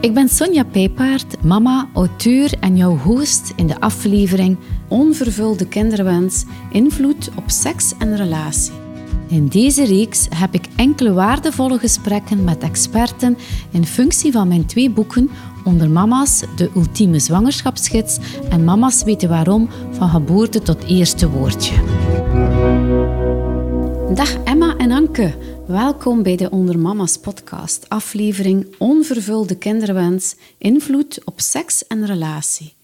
Ik ben Sonja Pijpaard, mama, auteur en jouw host in de aflevering Onvervulde kinderwens, invloed op seks en relatie. In deze reeks heb ik enkele waardevolle gesprekken met experten in functie van mijn twee boeken Onder Mama's, de ultieme zwangerschapsgids en Mama's weten waarom, van geboorte tot eerste woordje. Dag Emma en Anke. Welkom bij de Onder Mama's podcast, aflevering Onvervulde kinderwens, invloed op seks en relatie.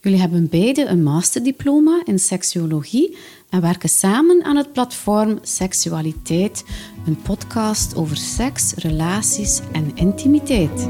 Jullie hebben beide een masterdiploma in seksuologie en werken samen aan het platform Seksualiteit, een podcast over seks, relaties en intimiteit.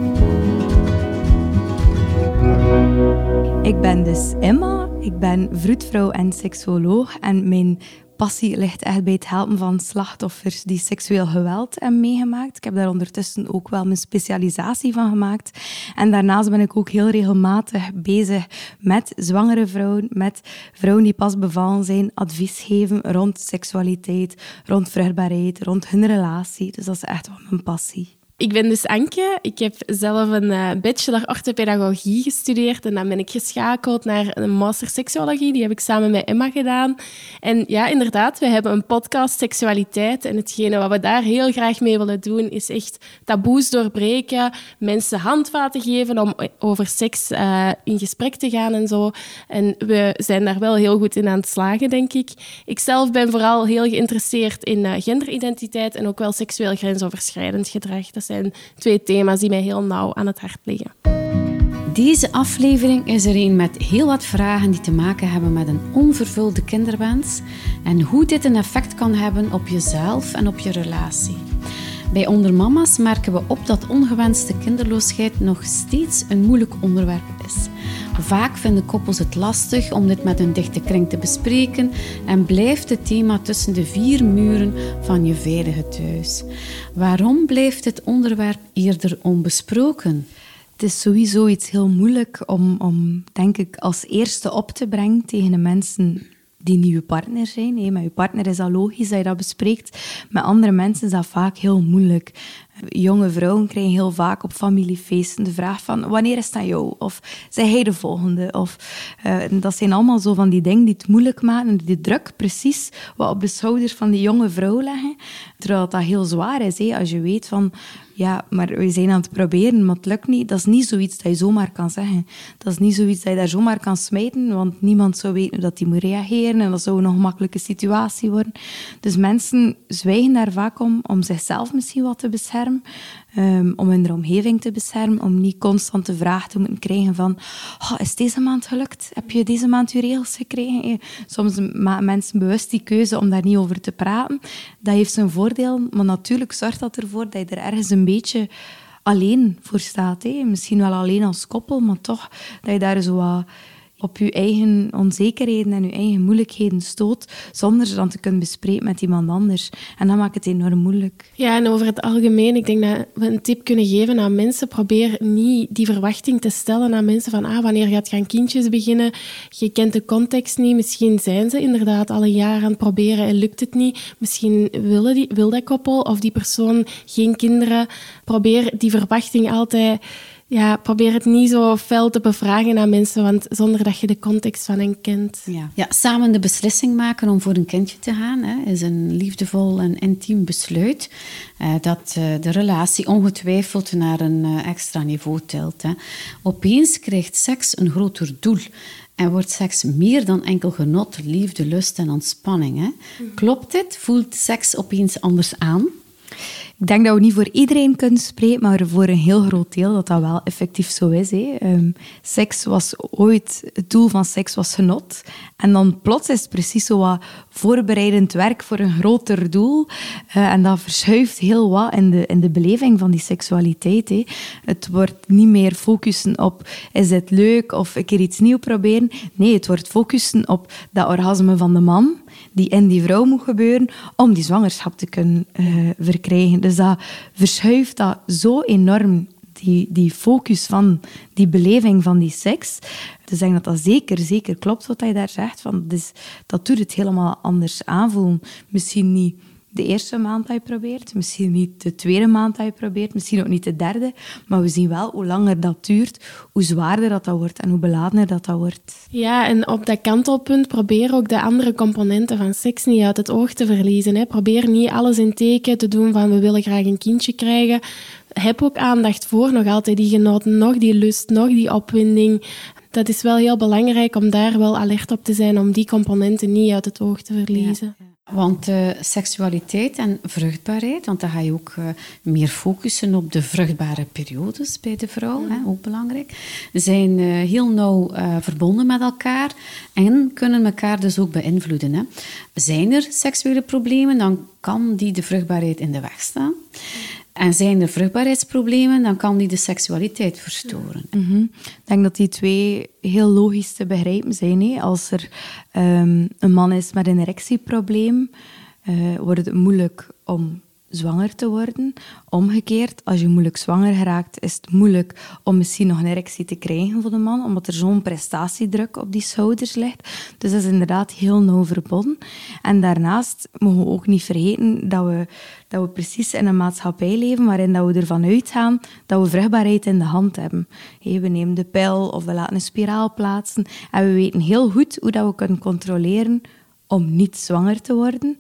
Ik ben dus Emma, ik ben vroedvrouw en seksuoloog en mijn passie ligt echt bij het helpen van slachtoffers die seksueel geweld hebben meegemaakt. Ik heb daar ondertussen ook wel mijn specialisatie van gemaakt. En daarnaast ben ik ook heel regelmatig bezig met zwangere vrouwen, met vrouwen die pas bevallen zijn, advies geven rond seksualiteit, rond vruchtbaarheid, rond hun relatie. Dus dat is echt wel mijn passie. Ik ben dus Anke. Ik heb zelf een uh, bachelor orthopedagogie gestudeerd en dan ben ik geschakeld naar een master seksuologie. Die heb ik samen met Emma gedaan. En ja, inderdaad, we hebben een podcast seksualiteit en hetgene wat we daar heel graag mee willen doen is echt taboes doorbreken, mensen handvaten geven om over seks uh, in gesprek te gaan en zo. En we zijn daar wel heel goed in aan het slagen, denk ik. Ik zelf ben vooral heel geïnteresseerd in uh, genderidentiteit en ook wel seksueel grensoverschrijdend gedrag. Dat zijn twee thema's die mij heel nauw aan het hart liggen. Deze aflevering is er een met heel wat vragen die te maken hebben met een onvervulde kinderwens en hoe dit een effect kan hebben op jezelf en op je relatie. Bij Ondermama's merken we op dat ongewenste kinderloosheid nog steeds een moeilijk onderwerp is. Vaak vinden koppels het lastig om dit met hun dichte kring te bespreken en blijft het thema tussen de vier muren van je veilige thuis. Waarom blijft het onderwerp eerder onbesproken? Het is sowieso iets heel moeilijk om, om, denk ik, als eerste op te brengen tegen de mensen die nieuwe partner zijn. Met je partner is dat logisch dat je dat bespreekt. Met andere mensen is dat vaak heel moeilijk. Jonge vrouwen krijgen heel vaak op familiefeesten de vraag van wanneer is dat jou? Of zijn hij de volgende? Of, uh, dat zijn allemaal zo van die dingen die het moeilijk maken, die druk precies wat op de schouders van die jonge vrouw leggen. Terwijl dat heel zwaar is, hè? als je weet van ja, maar we zijn aan het proberen, maar het lukt niet. Dat is niet zoiets dat je zomaar kan zeggen. Dat is niet zoiets dat je daar zomaar kan smijten, want niemand zou weten hoe dat die moet reageren en dat zou een ongemakkelijke situatie worden. Dus mensen zwijgen daar vaak om, om zichzelf misschien wat te beschermen. Um, om hun omgeving te beschermen, om niet constant de vraag te moeten krijgen van oh, is deze maand gelukt? Heb je deze maand je regels gekregen? Soms maken mensen bewust die keuze om daar niet over te praten. Dat heeft zijn voordeel, maar natuurlijk zorgt dat ervoor dat je er ergens een beetje alleen voor staat. Hè? Misschien wel alleen als koppel, maar toch dat je daar zo wat op je eigen onzekerheden en je eigen moeilijkheden stoot, zonder ze dan te kunnen bespreken met iemand anders. En dat maakt het enorm moeilijk. Ja, en over het algemeen, ik denk dat we een tip kunnen geven aan mensen. Probeer niet die verwachting te stellen aan mensen van ah, wanneer gaat gaan kindjes beginnen? Je kent de context niet. Misschien zijn ze inderdaad al een jaar aan het proberen en lukt het niet. Misschien willen die, wil dat koppel of die persoon geen kinderen. Probeer die verwachting altijd ja, probeer het niet zo fel te bevragen aan mensen, want zonder dat je de context van hen kent. Ja, ja samen de beslissing maken om voor een kindje te gaan hè, is een liefdevol en intiem besluit eh, dat uh, de relatie ongetwijfeld naar een uh, extra niveau tilt. Hè. Opeens krijgt seks een groter doel. En wordt seks meer dan enkel genot, liefde, lust en ontspanning. Hè? Mm. Klopt dit? Voelt seks opeens anders aan? Ik denk dat we niet voor iedereen kunnen spreken, maar voor een heel groot deel dat dat wel effectief zo is. Hè. Um, seks was ooit, het doel van seks was genot. En dan plots is het precies zo wat voorbereidend werk voor een groter doel. Uh, en dat verschuift heel wat in de, in de beleving van die seksualiteit. Hè. Het wordt niet meer focussen op, is dit leuk of een keer iets nieuws proberen. Nee, het wordt focussen op dat orgasme van de man die in die vrouw moet gebeuren om die zwangerschap te kunnen uh, verkrijgen. Dus dat verschuift dat zo enorm, die, die focus van die beleving van die seks. Dus ik denk dat dat zeker, zeker klopt wat hij daar zegt. Van, dus, dat doet het helemaal anders aanvoelen. Misschien niet de eerste maand dat je probeert, misschien niet de tweede maand dat je probeert, misschien ook niet de derde, maar we zien wel hoe langer dat duurt, hoe zwaarder dat, dat wordt en hoe beladener dat dat wordt. Ja, en op dat kantelpunt probeer ook de andere componenten van seks niet uit het oog te verliezen. Hè. Probeer niet alles in teken te doen van we willen graag een kindje krijgen. Heb ook aandacht voor nog altijd die genoten, nog die lust, nog die opwinding. Dat is wel heel belangrijk om daar wel alert op te zijn, om die componenten niet uit het oog te verliezen. Want uh, seksualiteit en vruchtbaarheid, want dan ga je ook uh, meer focussen op de vruchtbare periodes bij de vrouw, hè, ook belangrijk, zijn uh, heel nauw verbonden met elkaar en kunnen elkaar dus ook beïnvloeden. Hè. Zijn er seksuele problemen, dan kan die de vruchtbaarheid in de weg staan. En zijn er vruchtbaarheidsproblemen, dan kan die de seksualiteit verstoren. Mhm. Ik denk dat die twee heel logisch te begrijpen zijn. Als er um, een man is met een erectieprobleem, uh, wordt het moeilijk om zwanger te worden. Omgekeerd, als je moeilijk zwanger raakt, is het moeilijk om misschien nog een erectie te krijgen voor de man, omdat er zo'n prestatiedruk op die schouders ligt. Dus dat is inderdaad heel nauw verbonden. En daarnaast mogen we ook niet vergeten dat we, dat we precies in een maatschappij leven waarin dat we ervan uitgaan dat we vruchtbaarheid in de hand hebben. we nemen de pil of we laten een spiraal plaatsen en we weten heel goed hoe dat we kunnen controleren om niet zwanger te worden.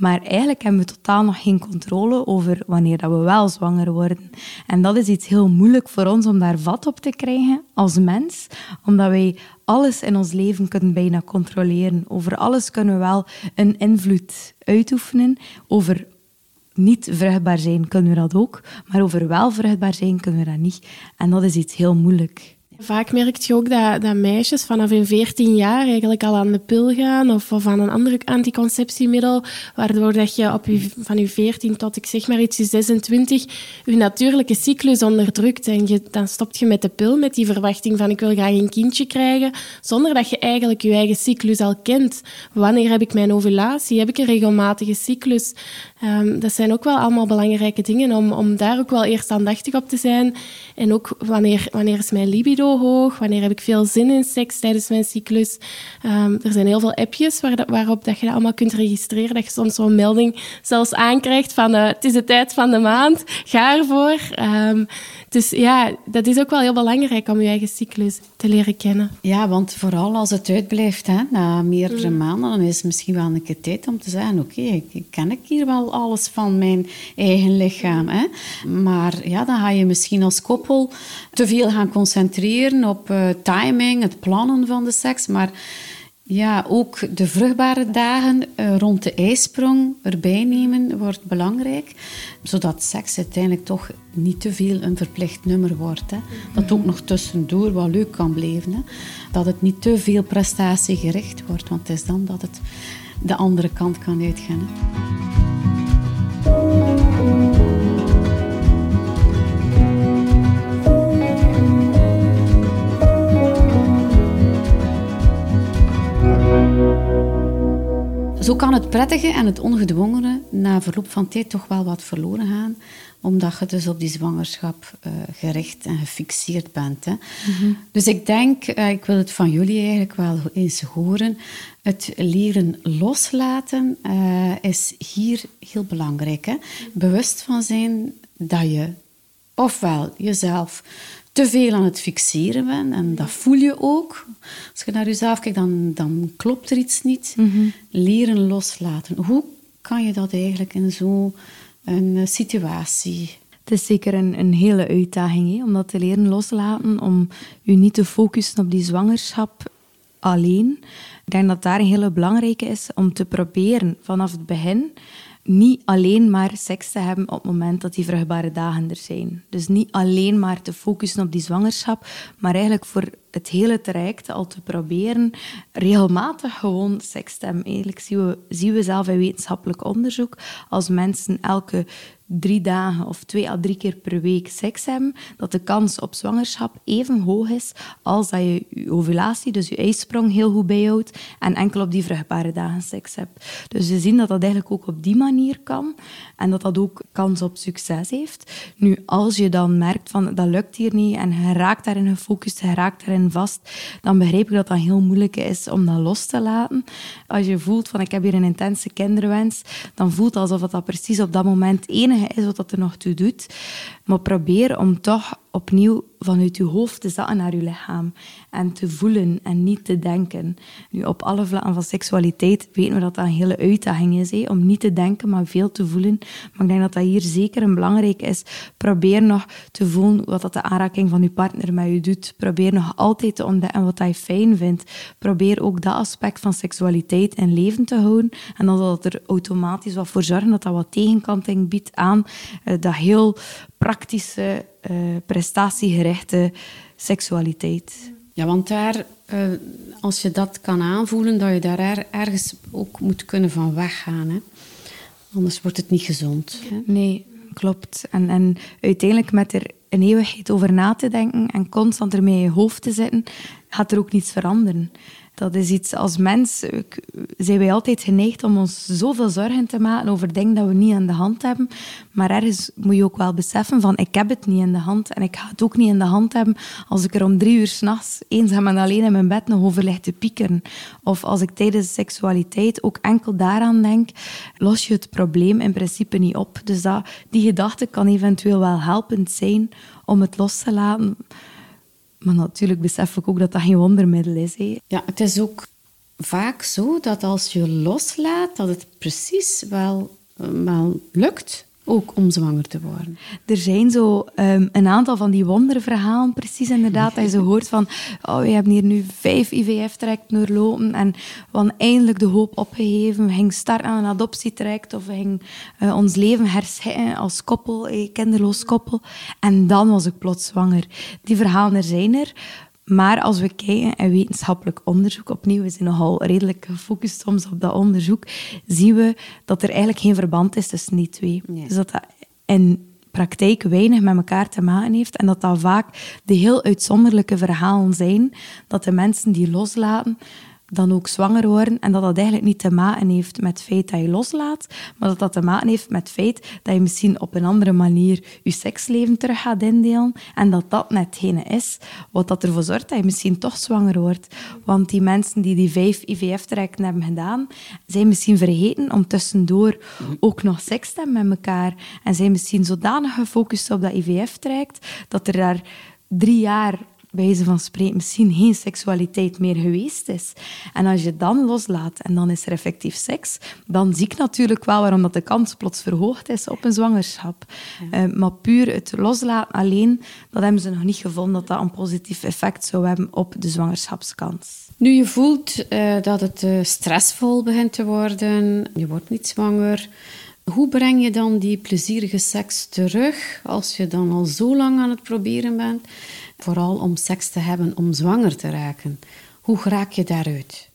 Maar eigenlijk hebben we totaal nog geen controle over wanneer dat we wel zwanger worden. En dat is iets heel moeilijk voor ons om daar vat op te krijgen als mens, omdat wij alles in ons leven kunnen bijna controleren. Over alles kunnen we wel een invloed uitoefenen. Over niet vruchtbaar zijn kunnen we dat ook, maar over wel vruchtbaar zijn kunnen we dat niet. En dat is iets heel moeilijk. Vaak merk je ook dat, dat meisjes vanaf hun 14 jaar eigenlijk al aan de pil gaan of, of aan een ander anticonceptiemiddel, waardoor dat je op je, van je 14 tot ik zeg maar iets 26 je natuurlijke cyclus onderdrukt en je, dan stopt je met de pil met die verwachting van ik wil graag een kindje krijgen, zonder dat je eigenlijk je eigen cyclus al kent. Wanneer heb ik mijn ovulatie? Heb ik een regelmatige cyclus? Um, dat zijn ook wel allemaal belangrijke dingen om, om daar ook wel eerst aandachtig op te zijn. En ook wanneer, wanneer is mijn libido hoog? Wanneer heb ik veel zin in seks tijdens mijn cyclus? Um, er zijn heel veel appjes waar, waarop dat je dat allemaal kunt registreren. Dat je soms zo'n melding zelfs aankrijgt van uh, het is de tijd van de maand, ga ervoor. Um, dus ja, dat is ook wel heel belangrijk om je eigen cyclus te leren kennen. Ja, want vooral als het uitblijft hè, na meerdere mm. maanden, dan is het misschien wel een keer tijd om te zeggen, oké, okay, ken ik hier wel alles van mijn eigen lichaam. Hè? Maar ja, dan ga je misschien als koppel te veel gaan concentreren op uh, timing, het plannen van de seks, maar ja, ook de vruchtbare dagen uh, rond de ijsprong erbij nemen wordt belangrijk, zodat seks uiteindelijk toch niet te veel een verplicht nummer wordt. Hè. Dat ook nog tussendoor wat leuk kan blijven. Hè. Dat het niet te veel prestatiegericht wordt, want het is dan dat het de andere kant kan uitgaan. Hè. Zo kan het prettige en het ongedwongene na verloop van tijd toch wel wat verloren gaan, omdat je dus op die zwangerschap uh, gericht en gefixeerd bent. Hè. Mhm. Dus ik denk, uh, ik wil het van jullie eigenlijk wel eens horen, het leren loslaten uh, is hier heel belangrijk. Hè. Bewust van zijn dat je ofwel jezelf te veel aan het fixeren bent. En dat voel je ook. Als je naar jezelf kijkt, dan, dan klopt er iets niet. Mhm. Leren loslaten. Hoe kan je dat eigenlijk in zo'n eh, situatie het is zeker een, een hele uitdaging hè, om dat te leren loslaten, om je niet te focussen op die zwangerschap alleen. Ik denk dat daar een hele belangrijke is om te proberen vanaf het begin niet alleen maar seks te hebben op het moment dat die vruchtbare dagen er zijn. Dus niet alleen maar te focussen op die zwangerschap, maar eigenlijk voor het hele traject al te proberen regelmatig gewoon seks. Eigenlijk zien we, zien we zelf in wetenschappelijk onderzoek als mensen elke drie dagen of twee à drie keer per week seks hebben, dat de kans op zwangerschap even hoog is als dat je je ovulatie, dus je ijsprong, heel goed bijhoudt en enkel op die vruchtbare dagen seks hebt. Dus we zien dat dat eigenlijk ook op die manier kan en dat dat ook kans op succes heeft. Nu, als je dan merkt van dat lukt hier niet en je raakt daarin gefocust, je raakt daarin vast, dan begrijp ik dat dat heel moeilijk is om dat los te laten. Als je voelt van ik heb hier een intense kinderwens, dan voelt het alsof dat precies op dat moment het enige is wat dat er nog toe doet. Maar probeer om toch opnieuw vanuit je hoofd te zakken naar je lichaam. En te voelen en niet te denken. Nu, op alle vlakken van seksualiteit weten we dat dat een hele uitdaging is. Hé? Om niet te denken, maar veel te voelen. Maar ik denk dat dat hier zeker een belangrijk is. Probeer nog te voelen wat dat de aanraking van je partner met je doet. Probeer nog altijd te ontdekken wat je fijn vindt. Probeer ook dat aspect van seksualiteit in leven te houden. En dan zal het er automatisch wat voor zorgen dat dat wat tegenkanting biedt aan uh, dat heel praktische, uh, prestatiegerichte seksualiteit. Ja, want daar, uh, als je dat kan aanvoelen, dat je daar ergens ook moet kunnen van weggaan. Hè? Anders wordt het niet gezond. Hè? Nee, klopt. En, en uiteindelijk met er een eeuwigheid over na te denken en constant ermee in je hoofd te zitten, gaat er ook niets veranderen. Dat is iets als mens, zijn wij altijd geneigd om ons zoveel zorgen te maken over dingen dat we niet in de hand hebben. Maar ergens moet je ook wel beseffen van, ik heb het niet in de hand en ik ga het ook niet in de hand hebben als ik er om drie uur s'nachts eenzaam en alleen in mijn bed nog over lig te piekeren. Of als ik tijdens seksualiteit ook enkel daaraan denk, los je het probleem in principe niet op. Dus dat, die gedachte kan eventueel wel helpend zijn om het los te laten. Maar natuurlijk besef ik ook dat dat geen wondermiddel is. Ja, het is ook vaak zo dat als je loslaat, dat het precies wel, wel lukt ook om zwanger te worden. Er zijn zo um, een aantal van die wonderverhalen, precies inderdaad, dat je zo hoort van oh, we hebben hier nu vijf IVF-trajecten doorlopen en we eindelijk de hoop opgegeven. We gingen starten aan een adoptietraject of we gingen uh, ons leven herschikken als koppel, eh, kinderloos koppel. En dan was ik plots zwanger. Die verhalen er zijn er. Maar als we kijken in wetenschappelijk onderzoek, opnieuw, we zijn nogal redelijk gefocust soms op dat onderzoek, zien we dat er eigenlijk geen verband is tussen die twee. Nee. Dus dat dat in praktijk weinig met elkaar te maken heeft en dat dat vaak de heel uitzonderlijke verhalen zijn, dat de mensen die loslaten, dan ook zwanger worden. En dat dat eigenlijk niet te maken heeft met het feit dat je loslaat, maar dat dat te maken heeft met het feit dat je misschien op een andere manier je seksleven terug gaat indelen. En dat dat net hetgene is wat dat ervoor zorgt dat je misschien toch zwanger wordt. Want die mensen die die vijf IVF-trajecten hebben gedaan, zijn misschien vergeten om tussendoor ook nog seks te hebben met elkaar. En zijn misschien zodanig gefocust op dat IVF-traject dat er daar drie jaar wijze van spreken misschien geen seksualiteit meer geweest is. En als je dan loslaat en dan is er effectief seks, dan zie ik natuurlijk wel waarom dat de kans plots verhoogd is op een zwangerschap. Ja. Uh, maar puur het loslaten alleen, dat hebben ze nog niet gevonden dat dat een positief effect zou hebben op de zwangerschapskans. Nu je voelt uh, dat het uh, stressvol begint te worden, je wordt niet zwanger. Hoe breng je dan die plezierige seks terug als je dan al zo lang aan het proberen bent? Vooral om seks te hebben om zwanger te raken. Hoe raak je daaruit?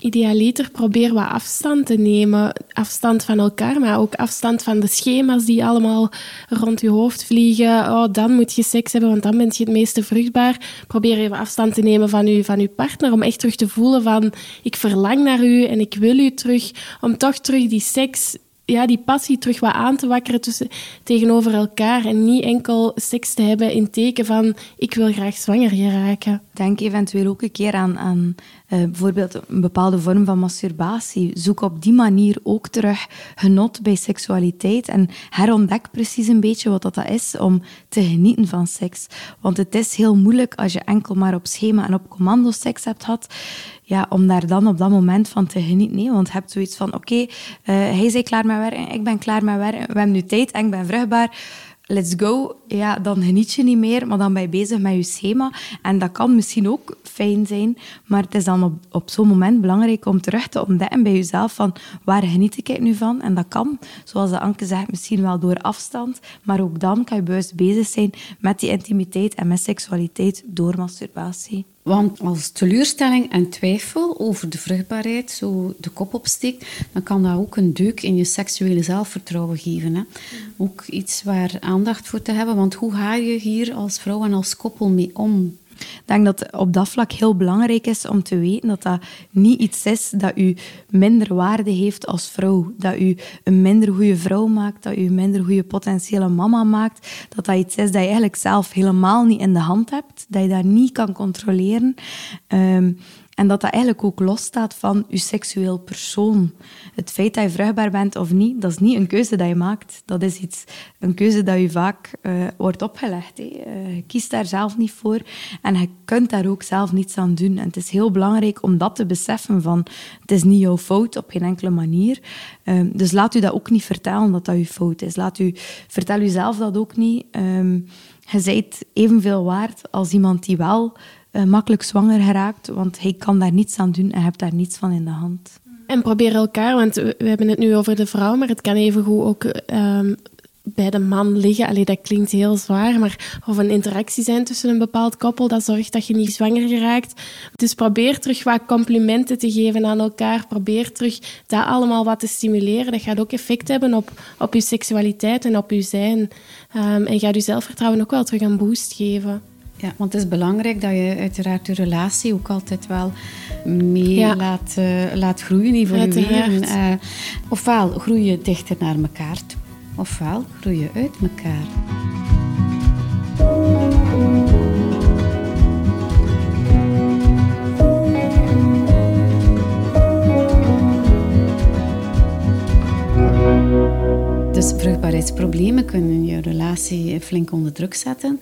Idealiter probeer wat afstand te nemen. Afstand van elkaar, maar ook afstand van de schema's die allemaal rond je hoofd vliegen. Oh, dan moet je seks hebben, want dan ben je het meeste vruchtbaar. Probeer even afstand te nemen van je, van uw partner, om echt terug te voelen van ik verlang naar u en ik wil u terug. Om toch terug die seks ja, die passie terug wat aan te wakkeren tussen, tegenover elkaar. En niet enkel seks te hebben in teken van ik wil graag zwanger geraken. Denk eventueel ook een keer aan, aan uh, bijvoorbeeld een bepaalde vorm van masturbatie. Zoek op die manier ook terug genot bij seksualiteit en herontdek precies een beetje wat dat is om te genieten van seks. Want het is heel moeilijk als je enkel maar op schema en op commando seks hebt gehad ja, om daar dan op dat moment van te genieten. Nee, want je hebt zoiets van, oké, uh, hij is klaar met werken, ik ben klaar met werken, we hebben nu tijd en ik ben vruchtbaar let's go, ja, dan geniet je niet meer, maar dan ben je bezig met je schema. En dat kan misschien ook fijn zijn, maar het is dan op, op zo'n moment belangrijk om terug te ontdekken bij jezelf van waar geniet ik nu van? En dat kan, zoals de Anke zegt, misschien wel door afstand, maar ook dan kan je bewust bezig zijn met die intimiteit en met seksualiteit door masturbatie. Want als teleurstelling en twijfel over de vruchtbaarheid zo de kop opsteekt, dan kan dat ook een deuk in je seksuele zelfvertrouwen geven. Hè? Ook iets waar aandacht voor te hebben, want hoe ga je hier als vrouw en als koppel mee om? Ik denk dat op dat vlak heel belangrijk is om te weten dat dat niet iets is dat u minder waarde heeft als vrouw. Dat u een minder goede vrouw maakt, dat u een minder goede potentiële mama maakt. Dat dat iets is dat je eigenlijk zelf helemaal niet in de hand hebt, dat je dat niet kan controleren. Ehm, en dat dat eigenlijk ook losstaat van je seksueel persoon. Het feit dat je vruchtbaar bent of niet, dat is niet een keuze dat je maakt. Dat is iets, een keuze dat je vaak uh, wordt opgelegd. Uh, je kiest daar zelf niet voor en je kunt daar ook zelf niets aan doen. En het is heel belangrijk om dat te beseffen van het is niet jouw fout op geen enkele manier. Um, dus laat u dat ook niet vertellen dat dat je fout is. Laat u, vertel u zelf dat ook niet. Um, je bent evenveel waard als iemand die wel uh, makkelijk zwanger geraakt, want hij kan daar niets aan doen en hebt daar niets van in de hand. En probeer elkaar, want we hebben het nu over de vrouw, maar het kan evengoed ook um, bij de man liggen. Allee, dat klinkt heel zwaar, maar of een interactie zijn tussen een bepaald koppel, dat zorgt dat je niet zwanger geraakt. Dus probeer terug wat complimenten te geven aan elkaar. Probeer terug dat allemaal wat te stimuleren. Dat gaat ook effect hebben op, op je seksualiteit en op je zijn. Um, en gaat je zelfvertrouwen ook wel terug een boost geven. Ja, want het is belangrijk dat je uiteraard je relatie ook altijd wel mee laat, uh, laat groeien, evolueren. Uh, ofwel groei je dichter naar elkaar toe, ofwel groei je uit elkaar. Dus vruchtbaarheidsproblemen kunnen je relatie flink onder druk zetten.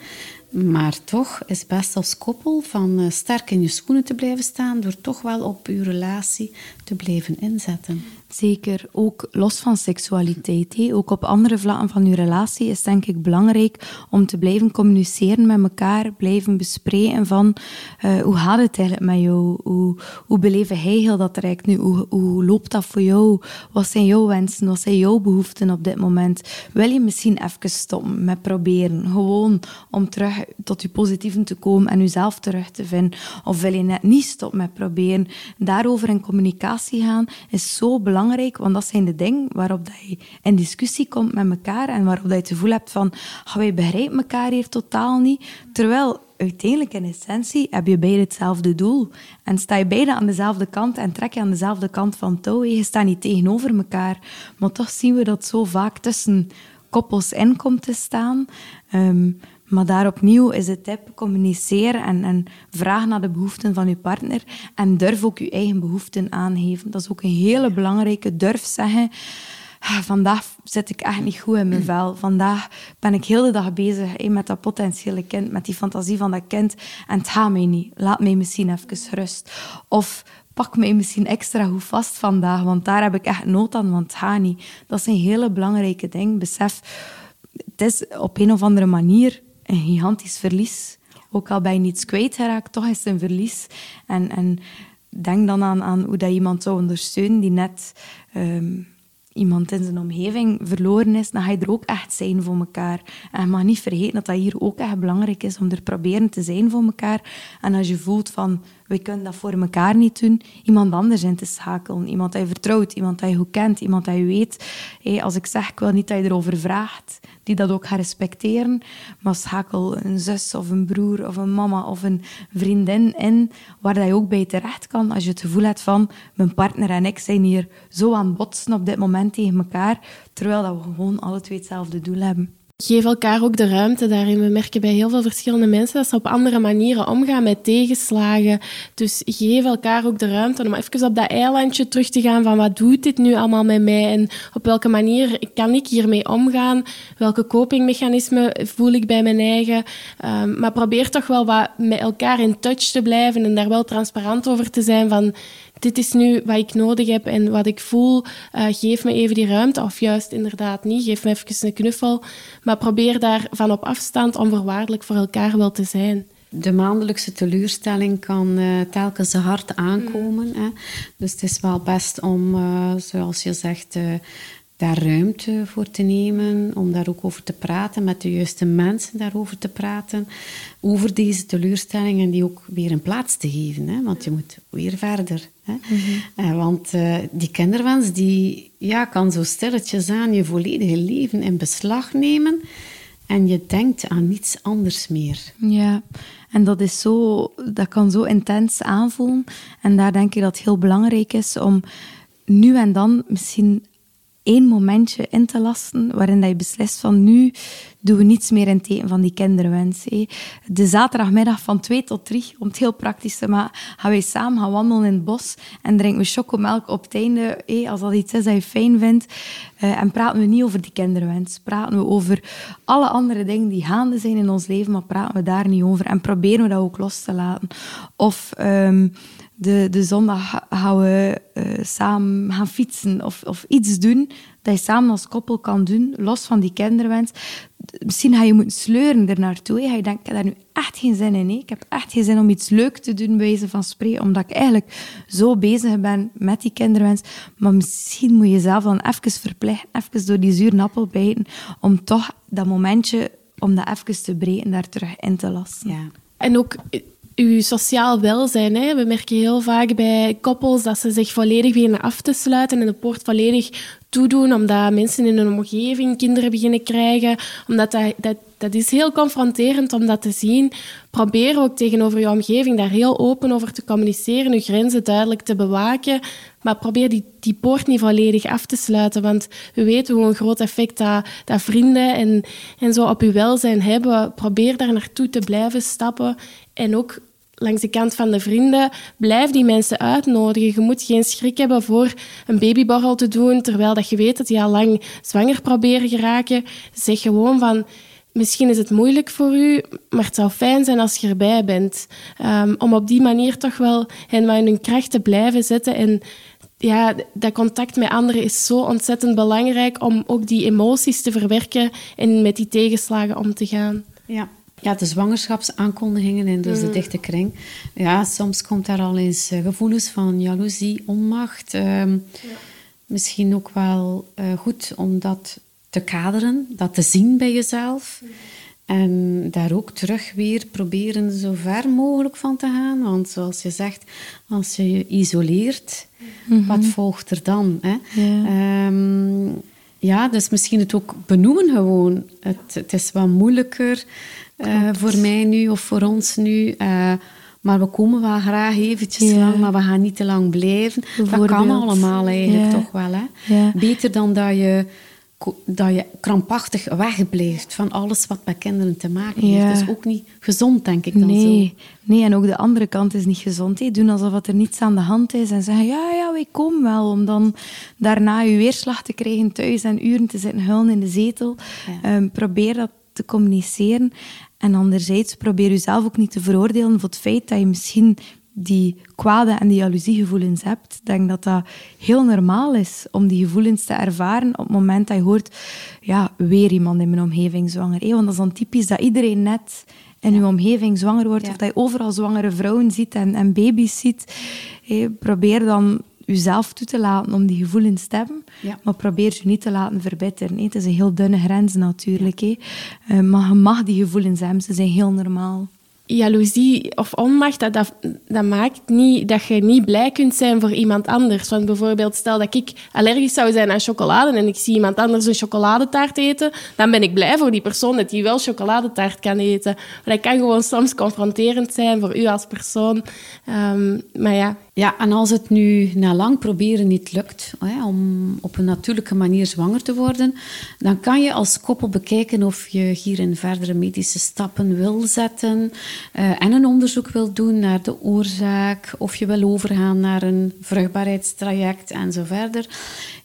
Maar toch is best als koppel van uh, sterk in je schoenen te blijven staan door toch wel op je relatie te blijven inzetten. Zeker, ook los van seksualiteit. He. Ook op andere vlakken van je relatie is denk ik belangrijk om te blijven communiceren met elkaar, blijven bespreken van uh, hoe gaat het eigenlijk met jou? Hoe, hoe beleven hij heel dat traject nu? Hoe, hoe loopt dat voor jou? Wat zijn jouw wensen? Wat zijn jouw behoeften op dit moment? Wil je misschien even stoppen met proberen? Gewoon om terug tot je positieven te komen en jezelf terug te vinden. Of wil je net niet stoppen met proberen? Daarover in communicatie gaan is zo belangrijk want dat zijn de dingen waarop dat je in discussie komt met elkaar en waarop dat je het gevoel hebt van wij begrijpen elkaar hier totaal niet. Terwijl uiteindelijk in essentie heb je beide hetzelfde doel. En sta je beide aan dezelfde kant en trek je aan dezelfde kant van touw. Je staat niet tegenover elkaar. Maar toch zien we dat zo vaak tussen koppels in komt te staan. Um, maar daar opnieuw is de tip, communiceer en, en vraag naar de behoeften van je partner. En durf ook je eigen behoeften aangeven. Dat is ook een hele belangrijke. Durf zeggen, ah, vandaag zit ik echt niet goed in mijn vel. Vandaag ben ik heel de dag bezig met dat potentiële kind, met die fantasie van dat kind. En het gaat mij niet. Laat mij misschien even rust. Of pak mij misschien extra goed vast vandaag, want daar heb ik echt nood aan, want het gaat niet. Dat is een hele belangrijke ding. Besef, het is op een of andere manier een gigantisch verlies. Ook al ben je niets kwijtgeraakt, toch is het een verlies. En, en denk dan aan, aan hoe dat iemand zou ondersteunen die net um, iemand in zijn omgeving verloren is, dan ga je er ook echt zijn voor elkaar. En je mag niet vergeten dat dat hier ook echt belangrijk is om er proberen te zijn voor elkaar. En als je voelt van, we kunnen dat voor elkaar niet doen, iemand anders in te schakelen. Iemand dat je vertrouwt, iemand dat je goed kent, iemand dat je weet. Als ik zeg, ik wil niet dat je erover vraagt, die dat ook gaat respecteren, maar schakel een zus of een broer of een mama of een vriendin in, waar dat je ook bij terecht kan als je het gevoel hebt van, mijn partner en ik zijn hier zo aan botsen op dit moment tegen elkaar, terwijl dat we gewoon alle twee hetzelfde doel hebben. Geef elkaar ook de ruimte daarin. We merken bij heel veel verschillende mensen dat ze op andere manieren omgaan met tegenslagen. Dus geef elkaar ook de ruimte om even op dat eilandje terug te gaan van wat doet dit nu allemaal met mij en op welke manier kan ik hiermee omgaan? Welke copingmechanismen voel ik bij mijn eigen? Um, maar probeer toch wel wat met elkaar in touch te blijven en daar wel transparant over te zijn van dit is nu wat ik nodig heb en wat ik voel. Uh, geef me even die ruimte. Of juist inderdaad niet. Geef me even een knuffel. Maar probeer daar van op afstand onvoorwaardelijk voor elkaar wel te zijn. De maandelijkse teleurstelling kan uh, telkens hard aankomen. Hè? Dus het is wel best om, uh, zoals je zegt, daar ruimte voor te nemen, om daar ook over te praten, met de juiste mensen daarover te praten, over deze teleurstelling en die ook weer een plaats te geven. Hè? Want je moet weer verder. Mm want uh, die kinderwens die, ja, kan zo stilletjes aan je volledige leven in beslag nemen. En je denkt aan niets anders meer. Ja, en dat, is zo, dat kan zo intens aanvoelen. En daar denk ik dat het heel belangrijk is om nu en dan misschien één momentje in te lasten waarin dat je beslist van nu doen we niets meer in teken van die kinderwens. De zaterdagmiddag van twee tot drie, om het heel praktisch te maken, gaan wij samen gaan wandelen in het bos en drinken we chocomelk op het einde, als dat iets is dat je fijn vindt. Uh, en praten we niet over die kinderwens. Praten we over alle andere dingen die gaande zijn in ons leven, maar praten we daar niet over. En proberen we dat ook los te laten. Of... Um, de, de zondag gaan we uh, samen gaan fietsen of, of iets doen dat je samen als koppel kan doen, los van die kinderwens. Misschien ga je moeten sleuren er naartoe. Ga je denken, ik heb daar nu echt geen zin in. Hè. Ik heb echt geen zin om iets leuk te doen, bij wijze van spreken, omdat ik eigenlijk zo bezig ben met die kinderwens. Maar misschien moet je jezelf dan even verplichten, even door die zure appel bijten, om toch dat momentje, om dat even te breken, daar terug in te lassen. Ja. En ook uw sociaal welzijn. Hè. We merken heel vaak bij koppels dat ze zich volledig beginnen af te sluiten en de poort volledig toedoen, omdat mensen in hun omgeving kinderen beginnen krijgen. Omdat dat, dat, dat is heel confronterend om dat te zien. Probeer ook tegenover je omgeving daar heel open over te communiceren, je grenzen duidelijk te bewaken. Maar probeer die, die poort niet volledig af te sluiten, want we weten hoe een groot effect dat, dat vrienden en, en zo op je welzijn hebben. Probeer daar naartoe te blijven stappen en ook langs de kant van de vrienden, blijf die mensen uitnodigen. Je moet geen schrik hebben voor een babyborrel te doen, terwijl dat je weet dat die al lang zwanger proberen geraken. Zeg gewoon van, misschien is het moeilijk voor u, maar het zou fijn zijn als je erbij bent. Um, om op die manier toch wel hen in hun kracht te blijven zetten. En ja, dat contact met anderen is zo ontzettend belangrijk om ook die emoties te verwerken en met die tegenslagen om te gaan. Ja, ja, de zwangerschapsaankondigingen in dus de mm. dichte kring. Ja, soms komt daar al eens uh, gevoelens van jaloezie, onmacht. Ehm, ja. Misschien ook wel uh, goed om dat te kaderen, dat te zien bij jezelf. Mm. En daar ook terug weer proberen zo ver mogelijk van te gaan. Want zoals je zegt, als je je isoleert, mm-hmm. wat volgt er dan? Hè? Ja. Um, ja, dus misschien het ook benoemen gewoon. Het, het is wat moeilijker. Uh, voor mij nu of voor ons nu. Uh, maar we komen wel graag eventjes ja. lang, maar we gaan niet te lang blijven. Dat kan allemaal eigenlijk ja. toch wel. Hè? Ja. Beter dan dat je, dat je krampachtig wegblijft van alles wat met kinderen te maken heeft. Dat is ook niet gezond, denk ik dan nee. zo. Nee, en ook de andere kant is niet gezond. Hè. Doen alsof er niets aan de hand is en zeggen, ja, ja, wij komen wel. Om dan daarna je weerslag te krijgen thuis en uren te zitten huilen in de zetel. Um, probeer dat te communiceren. En anderzijds probeer jezelf ook niet te veroordelen voor het feit dat je misschien die kwade en die jaloeziegevoelens hebt. Ik denk dat dat heel normaal is om die gevoelens te ervaren op het moment dat je hoort, ja, weer iemand in mijn omgeving zwanger. Want dat is dan typisch dat iedereen net in je omgeving zwanger wordt, of dat je overal zwangere vrouwen ziet en, en baby's ziet. probeer dan jezelf toe te laten om die gevoelens te hebben, maar probeer je niet te laten verbitteren. Het is een heel dunne grens natuurlijk. Uh, maar je mag die gevoelens hebben, ze zijn heel normaal jaloezie of onmacht, dat, dat, maakt niet dat je niet blij kunt zijn voor iemand anders. Want bijvoorbeeld, stel dat ik allergisch zou zijn aan chocolade en ik zie iemand anders een chocoladetaart eten, dan ben ik blij voor die persoon dat die wel chocoladetaart kan eten. Maar dat kan gewoon soms confronterend zijn voor u als persoon. Um, maar ja, ja, en als het nu na lang proberen niet lukt hè, om op een natuurlijke manier zwanger te worden, dan kan je als koppel bekijken of je hierin verdere medische stappen wil zetten uh, en een onderzoek wil doen naar de oorzaak, of je wil overgaan naar een vruchtbaarheidstraject en zo verder.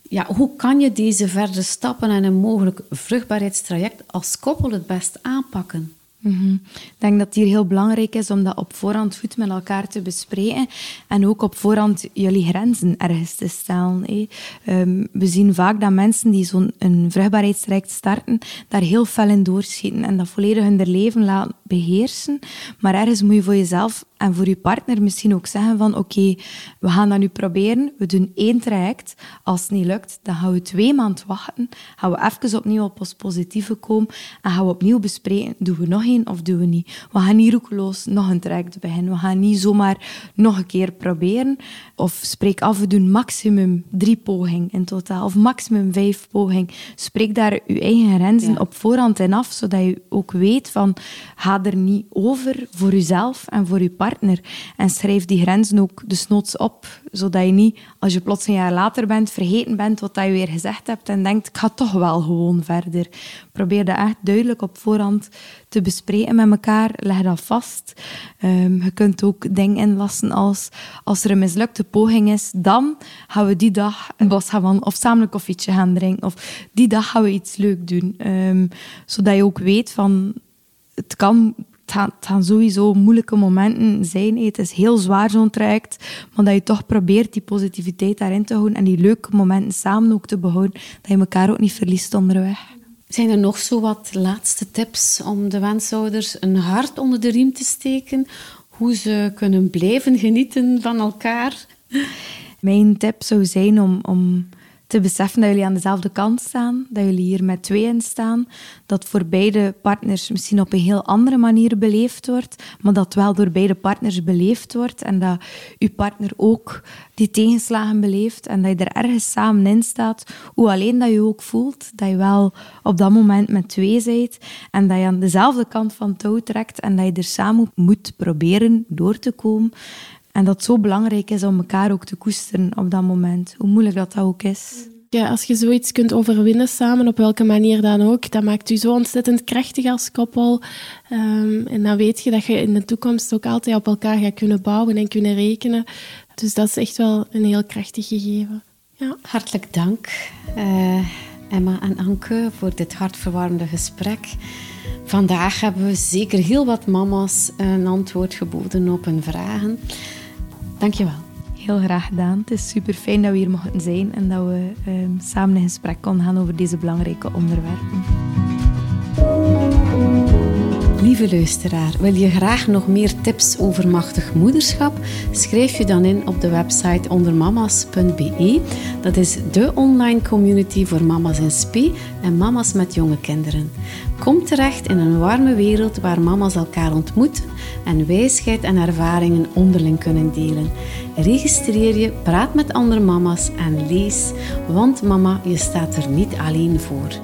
Ja, hoe kan je deze verdere stappen en een mogelijk vruchtbaarheidstraject als koppel het best aanpakken? Mhm. Ik denk dat het hier heel belangrijk is om dat op voorhand goed met elkaar te bespreken en ook op voorhand jullie grenzen ergens te stellen. Um, we zien vaak dat mensen die zo'n vruchtbaarheidstraject starten, daar heel fel in doorschieten en dat volledig hun leven laten beheersen. Maar ergens moet je voor jezelf en voor je partner misschien ook zeggen van oké, we gaan dat nu proberen. We doen één traject. Als het niet lukt, dan gaan we twee maanden wachten. Gaan we even opnieuw op ons positieve komen en gaan we opnieuw bespreken. Doen we nog of doen we niet? We gaan niet roekeloos nog een traject beginnen. We gaan niet zomaar nog een keer proberen. Of spreek af, we doen maximum drie pogingen in totaal. Of maximum vijf pogingen. Spreek daar je eigen grenzen op voorhand en af, zodat je ook weet van, ga er niet over voor jezelf en voor je partner. En schrijf die grenzen ook desnoods op, zodat je niet, als je plots een jaar later bent, vergeten bent wat je weer gezegd hebt en denkt, ik ga toch wel gewoon verder. Probeer dat echt duidelijk op voorhand te bespreken met elkaar. Leg dat vast. Um, je kunt ook dingen inlassen als als er een mislukte poging is, dan gaan we die dag een bos gaan of samen een koffietje gaan drinken. Of die dag gaan we iets leuk doen. Um, zodat je ook weet van het kan het sowieso moeilijke momenten zijn. Het is heel zwaar zo'n traject, maar dat je toch probeert die positiviteit daarin te houden en die leuke momenten samen ook te behouden, dat je elkaar ook niet verliest onderweg. Zijn er nog zo wat laatste tips om de wensouders een hart onder de riem te steken? Hoe ze kunnen blijven genieten van elkaar? Mijn tip zou zijn om, om te beseffen dat jullie aan dezelfde kant staan, dat jullie hier met tweeën staan, dat voor beide partners misschien op een heel andere manier beleefd wordt, maar dat wel door beide partners beleefd wordt en dat je partner ook die tegenslagen beleeft en dat je er ergens samen in staat, hoe alleen dat je ook voelt, dat je wel op dat moment met twee bent en dat je aan dezelfde kant van touw trekt en dat je er samen moet proberen door te komen. En dat het zo belangrijk is om elkaar ook te koesteren op dat moment, hoe moeilijk dat, dat ook is. Ja, als je zoiets kunt overwinnen samen, op welke manier dan ook, dat maakt u zo ontzettend krachtig als koppel. Um, en dan weet je dat je in de toekomst ook altijd op elkaar gaat kunnen bouwen en kunnen rekenen. Dus dat is echt wel een heel krachtig gegeven. Ja. Hartelijk dank, uh, Emma en Anke, voor dit hartverwarmende gesprek. Vandaag hebben we zeker heel wat mama's een antwoord geboden op hun vragen. Dankjewel. Heel graag gedaan. Het is super fijn dat we hier mochten zijn en dat we ehm, samen in gesprek konden gaan over deze belangrijke onderwerpen. Lieve luisteraar, wil je graag nog meer tips over machtig moederschap? Schrijf je dan in op de website ondermama's.be. Dat is de online community voor mama's in spe en mama's met jonge kinderen. Kom terecht in een warme wereld waar mama's elkaar ontmoeten en wijsheid en ervaringen onderling kunnen delen. Registreer je, praat met andere mama's en lees, want mama, je staat er niet alleen voor.